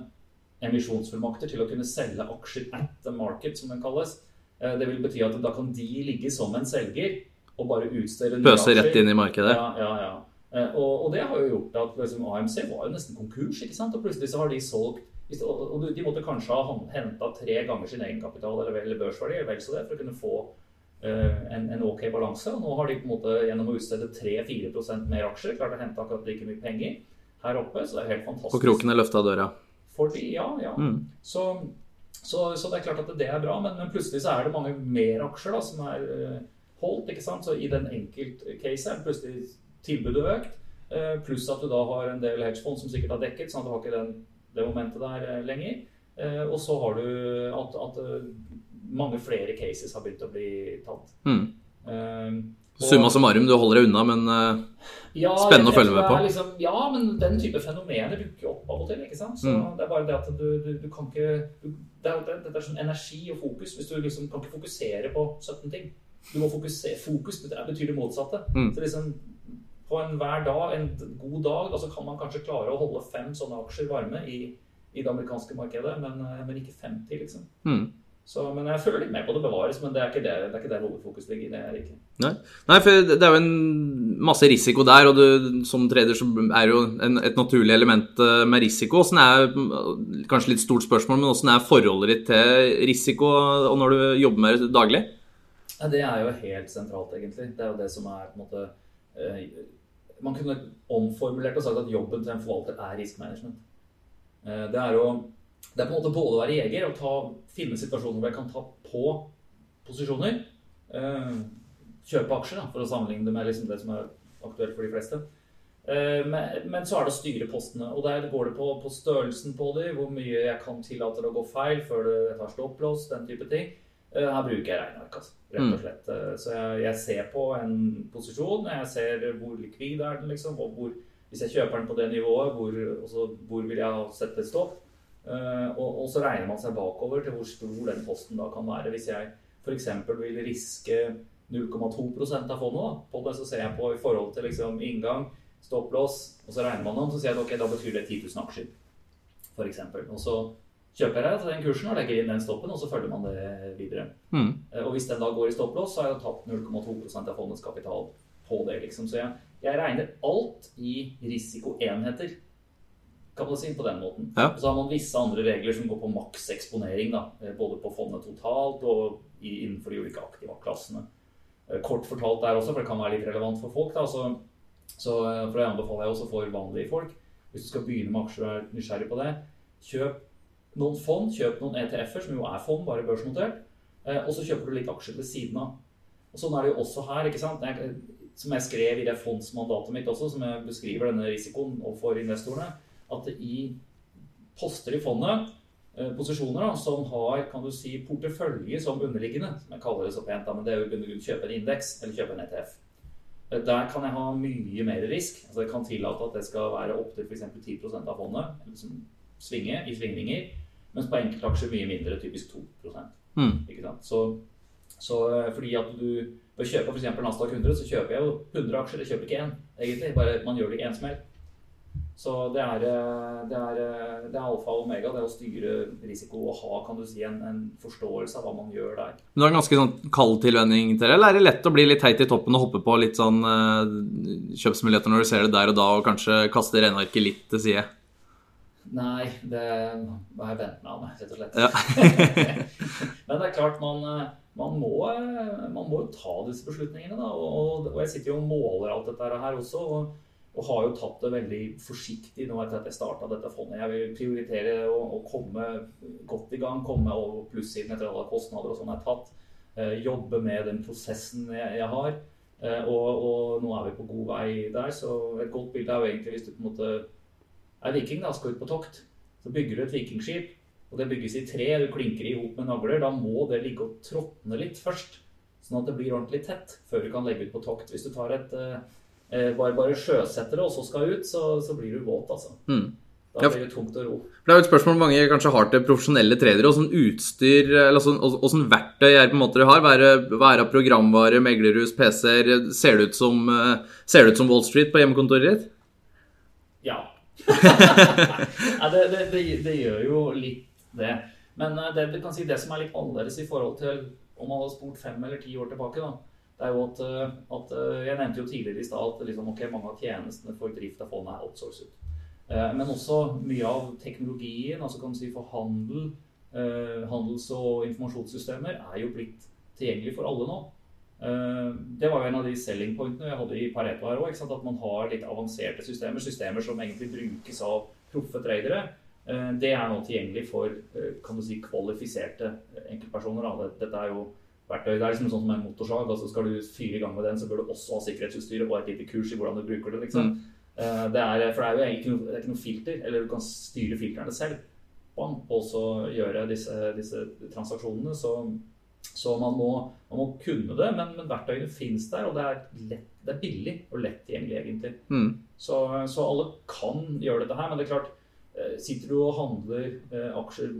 emisjonsfullmakter til å kunne selge aksjer at the market, som den kalles. Uh, det vil bety at da kan de ligge som en selger og bare utstede nye. Pøse rett inn i markedet? Ja, ja, ja. Uh, og, og, det har jo gjort at liksom, AMC var jo nesten konkurs, ikke sant? og plutselig så har de solgt og de måtte kanskje ha henta tre ganger sin egenkapital eller vel børsverdi vel så det, for å kunne få Eh, en, en, ok balanse. og Nå har de på en måte gjennom å utstede 3-4 mer aksjer klart å hente akkurat like mye penger her oppe. Så det er helt fantastisk. På kroken er løfta døra? For de, ja, ja. Mm. Så, så, så, det er klart at det er bra, men, men, plutselig så er det mange mer aksjer da, som er uh, holdt. ikke sant? Så i den enkeltcase er plutselig tilbudet økt. Uh, pluss at du da har en del hedgefond som sikkert har dekket, sånn at du har ikke den, det momentet der uh, lenger. og så har du at, at mange flere cases har begynt å bli tatt. Mm. Um, Summa summarum, du holder deg unna, men uh, ja, spennende å følge med på. Liksom, ja, men den type fenomener dukker opp av og til. ikke sant? Så mm. Det er bare det at du, du, du kan ikke du, det, er, det, det, er sånn energi og fokus. hvis Du liksom kan ikke fokusere på 17 ting. Du må fokusere, Fokus betyr det motsatte. Mm. Så liksom på enhver dag, en god dag, altså kan man kanskje klare å holde fem sånne aksjer varme i, i det amerikanske markedet, men, eh, men ikke 50, liksom. Mm. Så, men jeg føler litt mer på det bevares, men det er ikke der, det er ikke der hovedfokus ligger. det er ikke. Nei. Nei. for det er jo en masse risiko der, og du, som trader så er jo en, et naturlig element eh, med risiko. Åssen er, kanskje litt stort spørsmål, men hvordan er forholdet ditt til risiko og når du jobber med det daglig? Ja, det er jo helt sentralt, egentlig. Det er jo det som er på en måte eh, Man kunne omformulert og sagt at jobben til en forvalter er risk management. Eh, det er jo det er på en måte både å være jeger og ta, finne situasjoner hvor jeg kan ta på posisjoner. Eh, kjøpe aksjer, for å sammenligne det med liksom det som er aktuelt for de fleste. Eh, men, men, så er det å styre postene. Og der går det på, på størrelsen på dem, hvor mye jeg kan tillate det å gå feil før det tar stopplås, den type ting. Eh, her bruker jeg regneark, altså, rett og mm. slett. Mm. Så jeg, jeg, ser på en posisjon, jeg ser hvor likvid er den, liksom, og hvor, hvis jeg kjøper den på det nivået, hvor, også, hvor vil jeg sette stopp? Eh, og, og, så regner man seg bakover til hvor stor den posten da kan være. Hvis jeg f.eks. vil riske 0,2% av fondet da, på det, så ser jeg på i forhold til liksom inngang, stopplås, og så regner man om, så sier jeg at ok, da betyr det 10 000 aksjer. Eksempel. og så kjøper jeg til den kursen og legger inn den stoppen, og så følger man det videre. Mm. Eh, og hvis den da går i stopplås, så har jeg tapt 0,2% av fondets kapital på det. liksom. Så jeg, jeg regner alt i risikoenheter kan man si, på den måten. Ja. Og så har man visse andre regler som går på makseksponering. da, eh, både på fondet totalt og innenfor de ulike aktiva-klassene. Eh, kort fortalt der også, for det kan være litt relevant for folk. Da, så, så for det anbefaler jeg også for vanlige folk. Hvis du skal begynne med aksjer og er nysgjerrig på det, kjøp noen fond, kjøp noen ETF-er, som jo er fond, bare børsnotert, og så kjøper du litt aksjer ved siden av. Og Sånn er det jo også her. ikke sant? Som jeg skrev i det fondsmandatet mitt også, som jeg beskriver denne risikoen overfor investorene at i poster i fondet, eh, posisjoner da, som har kan du si, portefølje som underliggende, som jeg kaller det så pent, da, men det er jo å kjøpe en indeks eller kjøpe en ETF. Eh, der kan jeg ha mye mer risk. altså Jeg kan tillate at det skal være opptil f.eks. 10% av fondet. Liksom svinge i svingninger. Mens på enkeltaksjer mye mindre, typisk 2 mm. ikke sant? Så, så, eh, fordi at du bør kjøpe f.eks. Nasdaq 100, så kjøper jeg jo 100 aksjer. Jeg kjøper ikke én, egentlig. Bare man gjør det i én smell. Så det er, eh, det, er, eh, det er, alfa og omega, det å styre risiko og ha kan du si, en, en forståelse av hva man gjør der. Men Du har en ganske sånn kald tilvenning til det, eller er det lett å bli litt heit i toppen og hoppe på litt sånn uh, kjøpsmuligheter når du ser det der og da, og kanskje kaste regnearket litt til side? Nei, det har jeg vent meg av, rett og slett. Ja. Men det er klart man man må, eh, man må jo ta disse beslutningene. Da. Og, og, jeg sitter jo og måler alt dette her også. Og, og har jo tatt det veldig forsiktig nå etter at jeg starta dette fondet. Jeg vil prioritere å, å, komme godt i gang, komme over plussiden etter alle kostnader og sånn er tatt. Eh, jobbe med den prosessen jeg, jeg har. Eh, og, og, nå er vi på god vei der. Så et godt bilde er jo egentlig hvis du på en måte er viking, da, skal ut på tokt. Så bygger du et vikingskip og det bygges i tre, du klinker i hop med nagler, da må det ligge og tråtne litt først. Sånn at det blir ordentlig tett før du kan legge ut på tokt. Hvis du tar et eh, eh bare, bare sjøsetter det og så skal ut, så, så blir du våt, altså. Mm. Da blir det tungt å ro. Det er jo et spørsmål mange kanskje har til profesjonelle tredjere, Åssen utstyr, eller åssen verktøy er på en måte du har? Hva er, hva er av programvare, meglerhus, PC-er? Ser, det ut som, eh, ser det ut som Wall Street på hjemmekontoret ditt? Ja. ja det, det, det, det gjør jo litt det. Men eh, det, si, det som er litt annerledes i forhold til om man hadde spurt fem eller ti år tilbake, da, det er jo at, eh, at eh, Jeg nevnte jo tidligere i stad at liksom, okay, mange av tjenestene for drift av fondet er outsourcet. Men også mye av teknologien, altså kan du si for handel, handels- og informasjonssystemer, er jo blitt tilgjengelig for alle nå. Det var jo en av de selling pointene jeg hadde i Pareto her òg. At man har litt avanserte systemer. Systemer som egentlig brukes av proffe tradere. Eh, det er nå tilgjengelig for eh, kan du si, kvalifiserte enkeltpersoner. Dette er jo verktøy. Det er liksom sånn som en motorsag. altså Skal du fyre i gang med den, så bør du også ha sikkerhetsutstyret og et lite kurs i hvordan du bruker det. liksom. Eh, det er, for det er jo ikke noe, det er ikke noe filter, eller du kan styre filtrene selv. Og så gjøre disse, disse transaksjonene. Så, så man, må, man, må, kunne det, men, men verktøyene fins der, og det er, lett, det er, billig og lett tilgjengelig, egentlig. Mm. Så, så alle kan gjøre dette her, men det er klart Eh, sitter du og handler eh, aksjer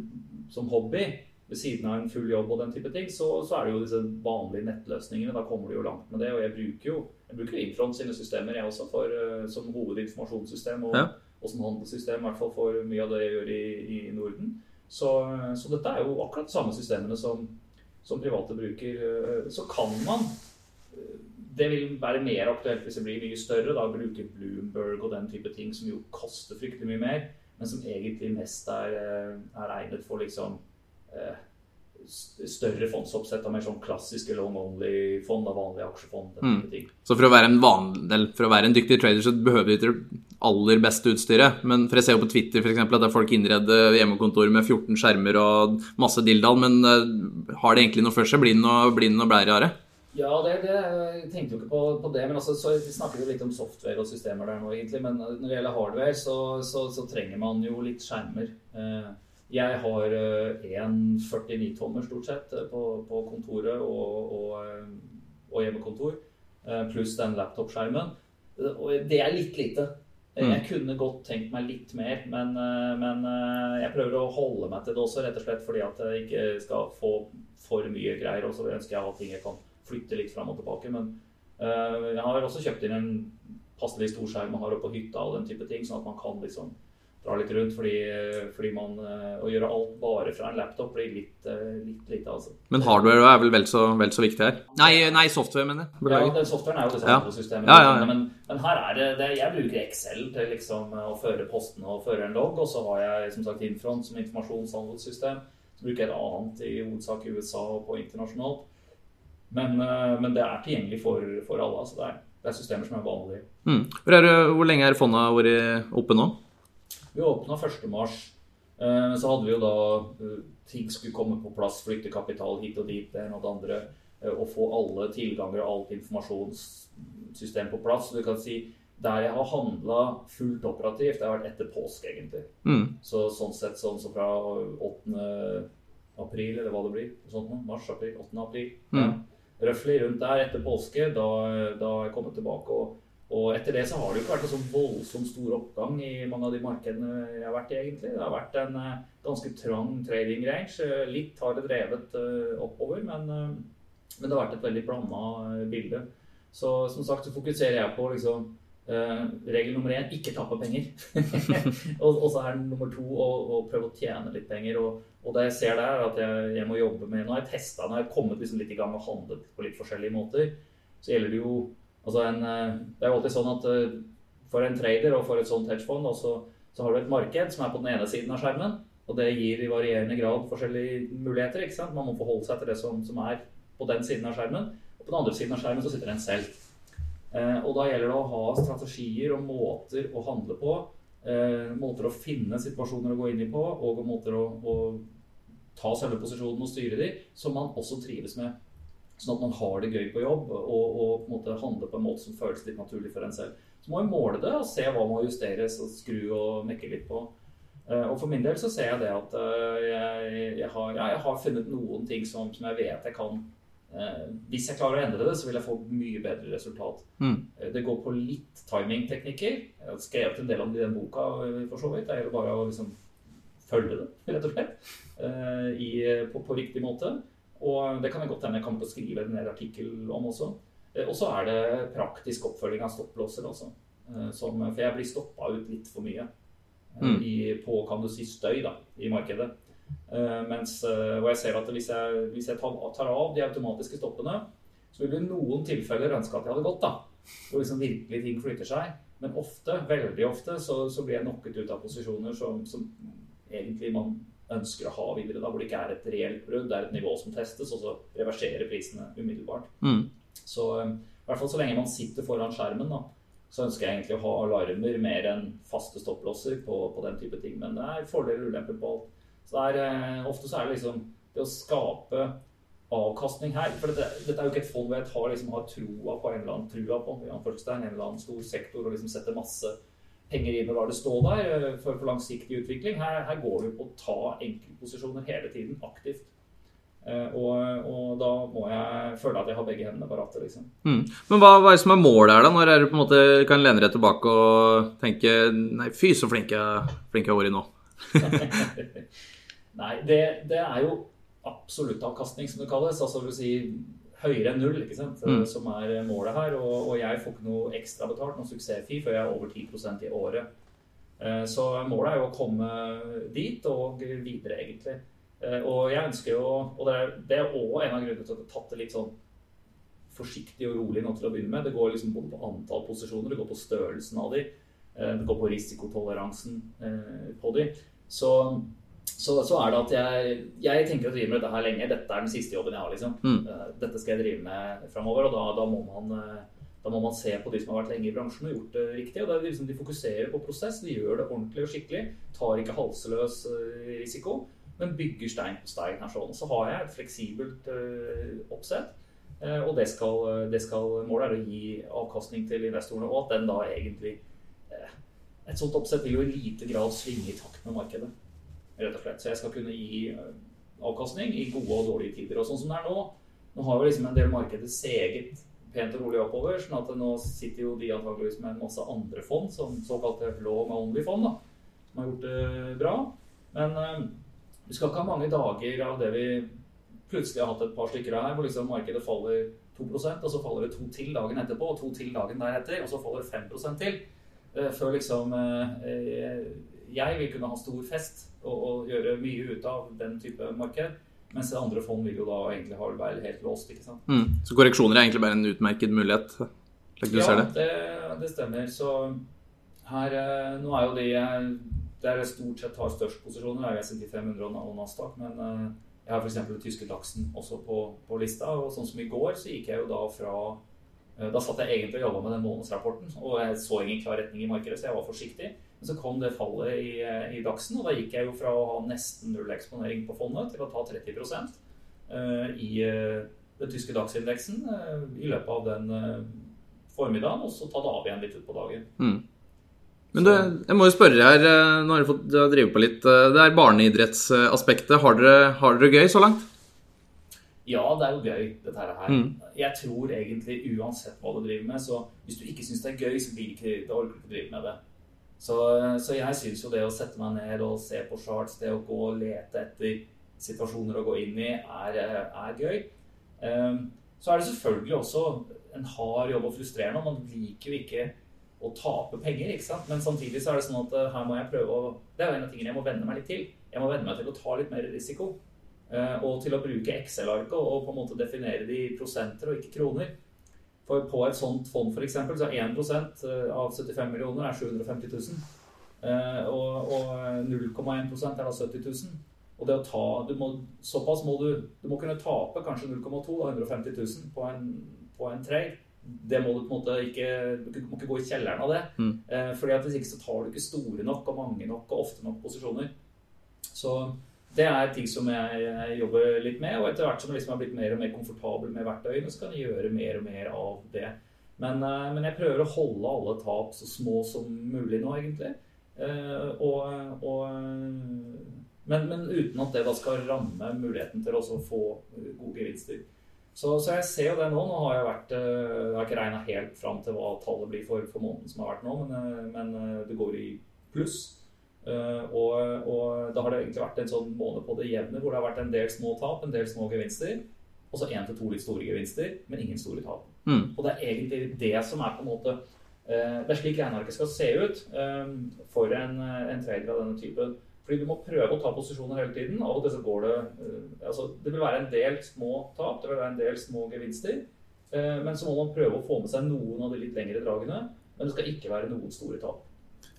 som hobby ved siden av en full jobb og den type ting, så, så, er det jo disse vanlige nettløsningene. Da kommer du jo langt med det. Og jeg bruker jo jeg bruker Infront sine systemer jeg også for, uh, som hovedinformasjonssystem og, ja. og, som handelssystem, i hvert fall for mye av det jeg gjør i, i Norden. Så, så, dette er jo akkurat de samme systemene som, som private bruker. Så kan man det vil være mer aktuelt hvis det blir mye større. da Bruke Bloomberg og den type ting som jo koster fryktelig mye mer men som egentlig mest er, eh, er egnet for liksom eh, større fondsoppsett av mer sånn klassiske long only-fond, av vanlige aksjefond. ting. Så for å, være en vanlig, for å være en dyktig trader så behøver du ikke aller beste utstyret. Men for jeg ser jo på Twitter for eksempel, at det er folk innreder hjemmekontor med 14 skjermer og masse dilldall. Men uh, har det egentlig noe for seg? Blir det noe, blir det noe blære av det? Ja, det, det, jeg tenkte jo ikke på, på det. Men altså, så, vi snakker jo litt om software og systemer der nå, egentlig. Men når det gjelder hardware, så, så, så trenger man jo litt skjermer. Eh, jeg har en 49-tommer stort sett eh, på, på kontoret og, og, eh, og, hjemmekontor. Pluss den laptop-skjermen. Og det er litt lite. Jeg mm. kunne godt tenkt meg litt mer, men, men, jeg prøver å holde meg til det også, rett og slett fordi at jeg ikke skal få for mye greier. Og så ønsker jeg ha ting jeg kan flytte litt fram og tilbake. Men uh, jeg har også kjøpt inn en passelig storskjerm man har oppe på hytta og den type ting, sånn at man kan liksom dra litt rundt. Fordi, fordi man uh, Å gjøre alt bare fra en laptop blir litt, uh, litt lite, altså. Men hardware er vel vel så, vel så viktig her? Nei, nei software, mener jeg. Ja, den softwaren er jo det samme ja. systemet. Ja, ja, men, men, her er det, det, Jeg bruker Excel til liksom å føre postene og føre en logg. Og så har jeg som sagt Infront som informasjonshandelssystem. Så bruker jeg et annet i hovedsak i USA og på internasjonalt. Men, eh, men, det er tilgjengelig for, for alle. Altså det, er, det, er, systemer som er vanlige. Mm. Hvor, er, hvor, lenge er fondet vært oppe nå? Vi åpna 1.3. Eh, så hadde vi jo da eh, ting skulle komme på plass, flytte kapital hit og dit, det ene og det andre. Og få alle tilganger og alt informasjonssystem på plass. Så du kan si der jeg har handla fullt operativt, det har vært etter påske, egentlig. Mm. Så sånn sett sånn så fra 8. april, eller hva det blir. Sånn, mars, april, 8. april. Mm. Ja røftlig rundt der etter påske, da, da jeg kommet tilbake. Og, og, etter det så har det jo ikke vært en sånn voldsomt stor oppgang i mange av de markedene jeg har vært i, egentlig. Det har vært en uh, ganske trang trading range. Litt har det drevet uh, oppover, men, men, det har vært et veldig blanda bilde. Så som sagt så fokuserer jeg på liksom Uh, regel nummer én ikke tappe penger. og, så er nummer to å, å, prøve å tjene litt penger. Og, og, det jeg ser der, er at jeg, jeg, må jobbe med Nå har jeg testa, nå har jeg kommet liksom litt i gang og handlet på litt forskjellige måter. Så gjelder det jo altså en, eh, Det er jo alltid sånn at uh, for en trader og for et sånt hedgefond så, så har du et marked som er på den ene siden av skjermen. Og det gir i varierende grad forskjellige muligheter. ikke sant? Man må forholde seg til det som, som er på den siden av skjermen. Og på den andre siden av skjermen så sitter en selv. Eh, og da gjelder det å ha strategier og måter å handle på. Eh, måter å finne situasjoner å gå inn i på, og måter å, å ta selve posisjonen og styre de, som man også trives med. Sånn at man har det gøy på jobb og, og på en måte handler på en måte som føles litt naturlig for en selv. Så må vi måle det og se hva må justeres og skru og mekke litt på. Uh, og for min del så ser jeg det at uh, jeg, jeg, har, jeg, har, funnet noen ting som, som jeg vet jeg kan uh, Hvis jeg klarer å endre det, så vil jeg få mye bedre resultat. Mm. det går på litt timingteknikker. Jeg har skrevet en del om det i den boka, for så vidt. Det er jo bare å liksom følge det, rett og slett, i, på, på, riktig måte. Og det kan jeg godt hende jeg kommer til å skrive en artikkel om også. Og så er det praktisk oppfølging av stopplåser også. Som, for jeg blir stoppa ut litt for mye mm. i, på kan du si, støy da, i markedet. Mens, og jeg ser at hvis jeg, hvis jeg tar, tar, av de automatiske stoppene, så vil det i noen tilfeller ønske at jeg hadde gått. da, Hvor liksom virkelig ting flytter seg. Men ofte, veldig ofte, så, så blir jeg knocket ut av posisjoner som, som, egentlig man ønsker å ha videre. da, Hvor det ikke er et reelt brudd, det er et nivå som testes, og så reverserer prisene umiddelbart. Mm. Så um, i hvert fall så lenge man sitter foran skjermen, da, så ønsker jeg egentlig å ha alarmer mer enn faste stopplåser på, på, den type ting. Men det er fordeler og ulemper på alt. Så det er, eh, ofte så er det liksom det å skape avkastning her. For dette, dette er jo ikke et fond hvor jeg tar, liksom, har troa på en eller annen trua på en eller annen stor sektor og liksom setter masse penger inn og lar det stå der eh, for, for langsiktig utvikling. Her, her går vi på å ta enkeltposisjoner hele tiden aktivt. Eh, og, og, da må jeg føle at jeg har begge hendene på rattet. Liksom. Mm. Men hva, hva, er det som er målet her, da? Når er du på en måte kan lene deg tilbake og tenke Nei, fy så flink jeg, flink jeg har vært nå. nei, det, det, er jo absolutt avkastning, som det kalles. Altså vil si høyere enn null, ikke sant? Mm. som er målet her. Og, og, jeg får ikke noe ekstra betalt, noe suksessfi, før jeg er over 10% i året. Eh, så målet er jo å komme dit og videre, egentlig. Eh, og jeg ønsker jo Og det er, det også en av grunnene til at jeg har tatt det litt sånn forsiktig og rolig nå til å begynne med. Det går liksom både på antall posisjoner, det går på størrelsen av de, eh, det går på risikotoleransen på de. Så, så, så er det at jeg, jeg, tenker å drive med dette her lenge. Dette er den siste jobben jeg har. liksom. Mm. Dette skal jeg drive med framover, og da, da, må man, da, må man se på de som har vært lenge i bransjen og gjort det riktig. og det er liksom De fokuserer på prosess, de gjør det ordentlig og skikkelig. Tar ikke halseløs risiko men bygger stein på stein her sånn. Så har jeg et fleksibelt oppsett. Og det skal, det skal, målet er å gi avkastning til investorene, og at den da egentlig Et sånt oppsett vil jo i lite grad svinge i takt med markedet. Rett og slett. Så jeg skal kunne gi avkastning i gode og dårlige tider. Og sånn som det er nå, nå har jo liksom en del markeder seget pent og rolig oppover. sånn at nå sitter jo de antakeligvis med en masse andre fond, som såkalte long only-fond, da, som har gjort det bra. Men vi skal ikke ha mange dager av det vi plutselig har hatt et par stykker av her, hvor liksom markedet faller 2% og så faller det to til dagen etterpå, og to til dagen deretter, og så faller det 5 til. Øh, før liksom eh, Jeg vil kunne ha stor fest og, og, gjøre mye ut av den type marked. Mens andre fond vil jo da egentlig ha det helt låst. ikke sant? Mm. Så korreksjoner er egentlig bare en utmerket mulighet? slik du ja, ser det? det? det stemmer. Så her eh, Nå er jo de der jeg stort sett har størst posisjoner, er SMP 500 og Nasdaq. Men uh, jeg har f.eks. den tyske laksen også på, på, lista. Og sånn som i går, så gikk jeg jo da fra uh, Da satt jeg egentlig og jobba med den månedsrapporten, og jeg så ingen klar retning i markedet, så jeg var forsiktig. Men så kom det fallet i, uh, i Dagsen, og da gikk jeg jo fra å ha nesten null eksponering på fondet til å ta 30% i den tyske dagsindeksen i løpet av den formiddagen, og så ta det av igjen litt utpå dagen. Mm. Men du, jeg må jo spørre her, eh, nå har dere drive på litt. Eh, det er barneidrettsaspektet. Har dere, har dere gøy så langt? Ja, det er jo gøy, dette her. Mm. Jeg tror egentlig uansett hva du driver med, så hvis du ikke syns det er gøy, så blir det ikke, da orker du ikke drive med det. Så, så jeg syns jo det å sette meg ned og se på charts, det å gå og lete etter situasjoner å gå inn i, er, er gøy. Um, så er det selvfølgelig også en hard jobb og frustrerende. Man liker jo ikke å tape penger. ikke sant? Men samtidig så er det sånn at uh, her må jeg prøve å Det er jo en av tingene jeg må venne meg litt til. Jeg må venne meg til å ta litt mer risiko. Uh, og til å bruke Excel-arket og på en måte definere det i prosenter og ikke kroner. For på et sånt fond f.eks. så er 1 eh, av 75 millioner er 750 000. Uh, og, og 0,1 er da 70 000. Og det å ta, du må, Såpass må du Du må kunne tape kanskje 0,2, 150 000 på en, på en trade. Det må du på en måte ikke Du må ikke gå i kjelleren av det. Mm. Eh, fordi at Hvis ikke så tar du ikke store nok og mange nok og ofte nok posisjoner. Så det er ting som jeg, jobber litt med. Og etter hvert som jeg liksom har blitt mer og mer komfortabel med verktøyene, så kan jeg gjøre mer og mer av det. Men, eh, men jeg prøver å holde alle tap så små som mulig nå, egentlig. Eh, og, og men, men, uten at det da skal ramme muligheten til å få gode gevinster. Så, så, jeg ser jo det nå. Nå har jeg vært eh, Jeg har ikke regna helt fram til hva tallet blir for, for måneden som har vært nå, men, men det går i pluss. Og, og, da har det egentlig vært en sånn måned på det jevne hvor det har vært en del små tap, en del små gevinster. Og så én til to litt store gevinster, men ingen store tap. Mm. Og det er egentlig det som er på en måte Det er slik regnearket skal se ut for en, en trader av denne typen. Fordi du må prøve å ta posisjoner hele tiden. Av og til så går det altså, Det vil være en del små tap, det vil være en del små gevinster. Men så må man prøve å få med seg noen av de litt lengre dragene. Men det skal ikke være noen store tap.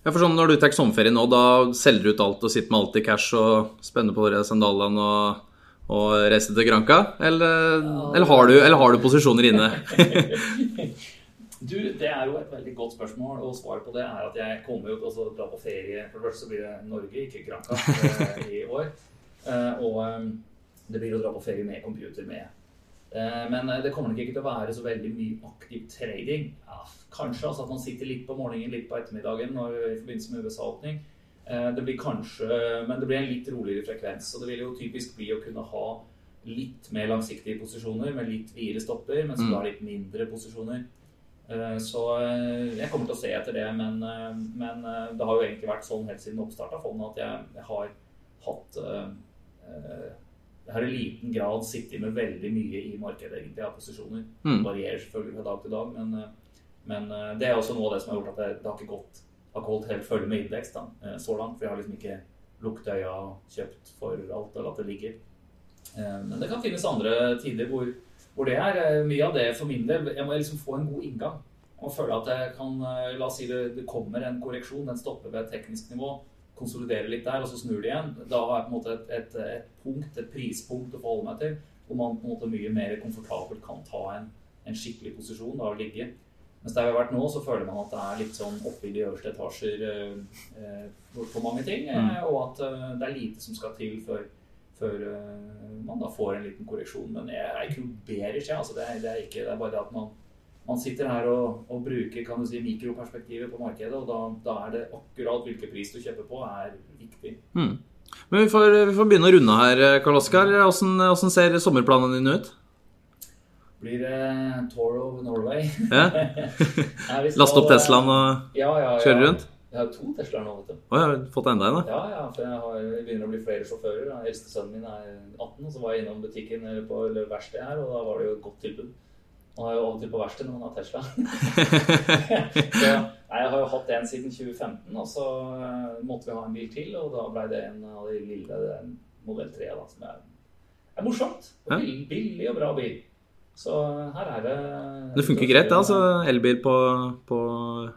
Ja, for sånn Når du tar sommerferie nå, da selger du ut alt og sitter med alt i cash og spenner på dere sandalene og, og reiser til Granca? Eller, ja. eller, har du, eller har du posisjoner inne? Du, Det er jo et veldig godt spørsmål, og svaret på det er at jeg kommer jo til å dra på ferie. For det første blir det Norge, ikke Granca, eh, i år. Eh, og eh, det blir å dra på ferie med computer med. Men det kommer nok ikke til å være så veldig mye aktiv trading. Ja, kanskje altså at man sitter litt på morgenen, litt på ettermiddagen når, i forbindelse med USA-åpning. Det blir kanskje, men det blir en litt roligere frekvens. Og det vil jo typisk bli å kunne ha litt mer langsiktige posisjoner med litt videre stopper, men som mm. da litt mindre posisjoner. Eh, så eh, jeg kommer til å se etter det, men, eh, men det har jo egentlig vært sånn helt siden oppstart av fondet at jeg, jeg, har hatt har i liten grad sittet med veldig mye i markedet egentlig av posisjoner. Mm. Varierer selvfølgelig fra dag til dag, men, men, det er også noe av det som har gjort at det, det har ikke gått har ikke holdt helt følge med indeks da, så langt. For jeg har liksom ikke lukket øya og kjøpt for alt eller at det ligger. Men det kan finnes andre tider hvor hvor det er eh, mye av det for min del. Jeg må liksom få en god inngang. Og føle at jeg kan eh, La oss si det, det kommer en korreksjon, den stopper ved et teknisk nivå. Konsoliderer litt der, og så snur det igjen. Da har jeg på en måte et, et, et punkt, et prispunkt å forholde meg til. Hvor man på en måte mye mer komfortabelt kan ta en, en skikkelig posisjon da, og ligge. Mens der vi har vært nå, så føler man at det er litt sånn oppe i de øverste etasjer eh, eh for mange ting. Eh, mm. og at eh, det er lite som skal til før før uh, man da får en liten korreksjon. Men jeg er ikke noe bearish, jeg. Altså, det, det, er ikke, det er bare det at man, man sitter her og, og, bruker kan du si, mikroperspektivet på markedet, og da, da, er det akkurat hvilken pris du kjøper på, er viktig. Mm. Men vi får, vi får, begynne å runde her, Karl Oskar. Hvordan, ser sommerplanene dine ut? Blir det Tour of Norway? Ja. Laste opp Teslaen og ja, ja, kjøre rundt? Jeg har to Teslaer nå, vet du. Å, jeg har fått enda en? Ja, ja, for jeg har, jeg, begynner å bli flere sjåfører. Den eldste sønnen min er 18, og så var jeg innom butikken eller på eller verkstedet her, og da var det jo et godt tilbud. Han er jo av og til på verksted når han har Tesla. så, nei, jeg har jo hatt en siden 2015, og så uh, måtte vi ha en bil til, og da ble det en av de lille modell 3, da, som er, er morsomt. Og billig, billig og bra bil. Så her er det Det funker greit, da? altså Elbil på, på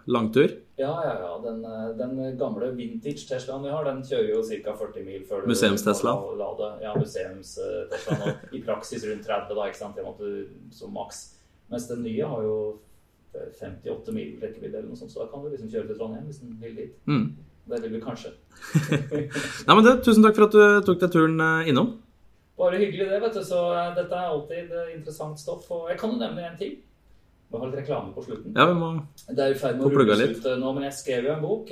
langtur? Ja, ja, ja. Den, den, gamle vintage Teslaen vi har, den kjører jo ca. 40 mil før du Museums-Tesla? Ja, museums-Teslaen. I praksis rundt 30, da, ikke sant, måtte, som maks. Mens den nye har jo 58 mil rekkevidde, eller noe sånt, så da kan du liksom kjøre til Trondheim hvis den vil dit. Mm. Det vil du kanskje. Nei, men det, Tusen takk for at du tok deg turen eh, innom. Bare hyggelig, det. vet du. Så uh, dette er alltid uh, interessant stoff. Og jeg kan jo nevne en ting. Vi har litt reklame på slutten. Ja, vi må Det er i ferd med å rulles ut nå, men jeg skrev jo en bok.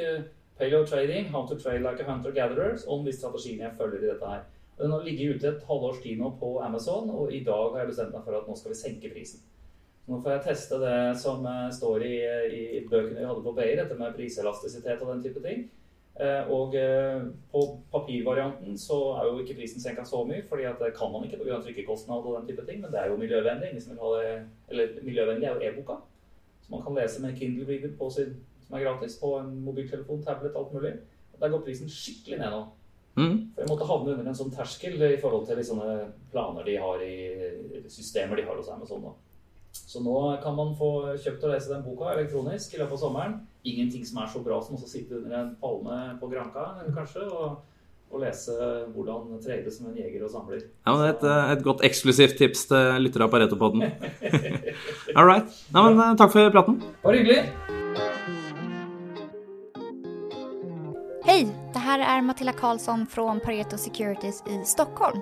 Paleo Trading, How to Trade Like a Hunter Gatherer, om de strategiene jeg følger i dette her. Den har ligget ute et halvårs tid nå på Amazon, og i dag har jeg bestemt meg for at nå skal vi senke prisen. Nå får jeg teste det som står i, i bøkene vi hadde på BI, dette med priselastisitet og den type ting. Eh, og eh, på papirvarianten så er jo ikke prisen senka så mye, fordi at det kan man ikke pga. trykkekostnad og den type ting, men det er jo miljøvennlig. Det, eller miljøvennlig er jo e-boka, som man kan lese med Kindle Reader på sin, som er gratis på en mobiltelefon, tablet, alt mulig. Og Der går prisen skikkelig ned nå. Mm. For Jeg måtte havne under en sånn terskel i forhold til de sånne planer de har i systemer de har hos Amazon. da. Så nå kan man få kjøpt og lese den boka elektronisk i løpet av sommeren. Ingenting som er så bra som å sitte under en palme på Granka kanskje, og, og lese hvordan trade som en jeger og samler. Ja, men det er et, eh, et godt eksklusivt tips til lyttere av Pareto-podden. All right. Ja, men, eh, takk for praten. Bare hyggelig. Hej! Det här är Matilda Karlsson från Pareto Securities i Stockholm.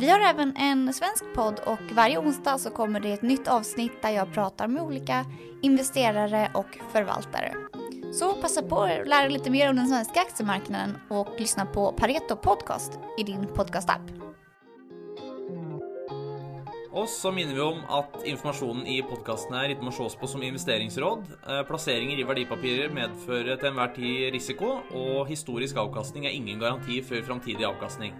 Vi har även en svensk podd och varje onsdag så kommer det ett nytt avsnitt där jag pratar med olika investerare och förvaltare. Så passa på att lära dig lite mer om den svenska aktiemarknaden och lyssna på Pareto Podcast i din podcastapp. Og så minner vi om at informasjonen i podkasten her ikke må ses på som investeringsråd. Eh, Plasseringer i verdipapirer medfører til enhver tid risiko, og historisk avkastning er ingen garanti for framtidig avkastning.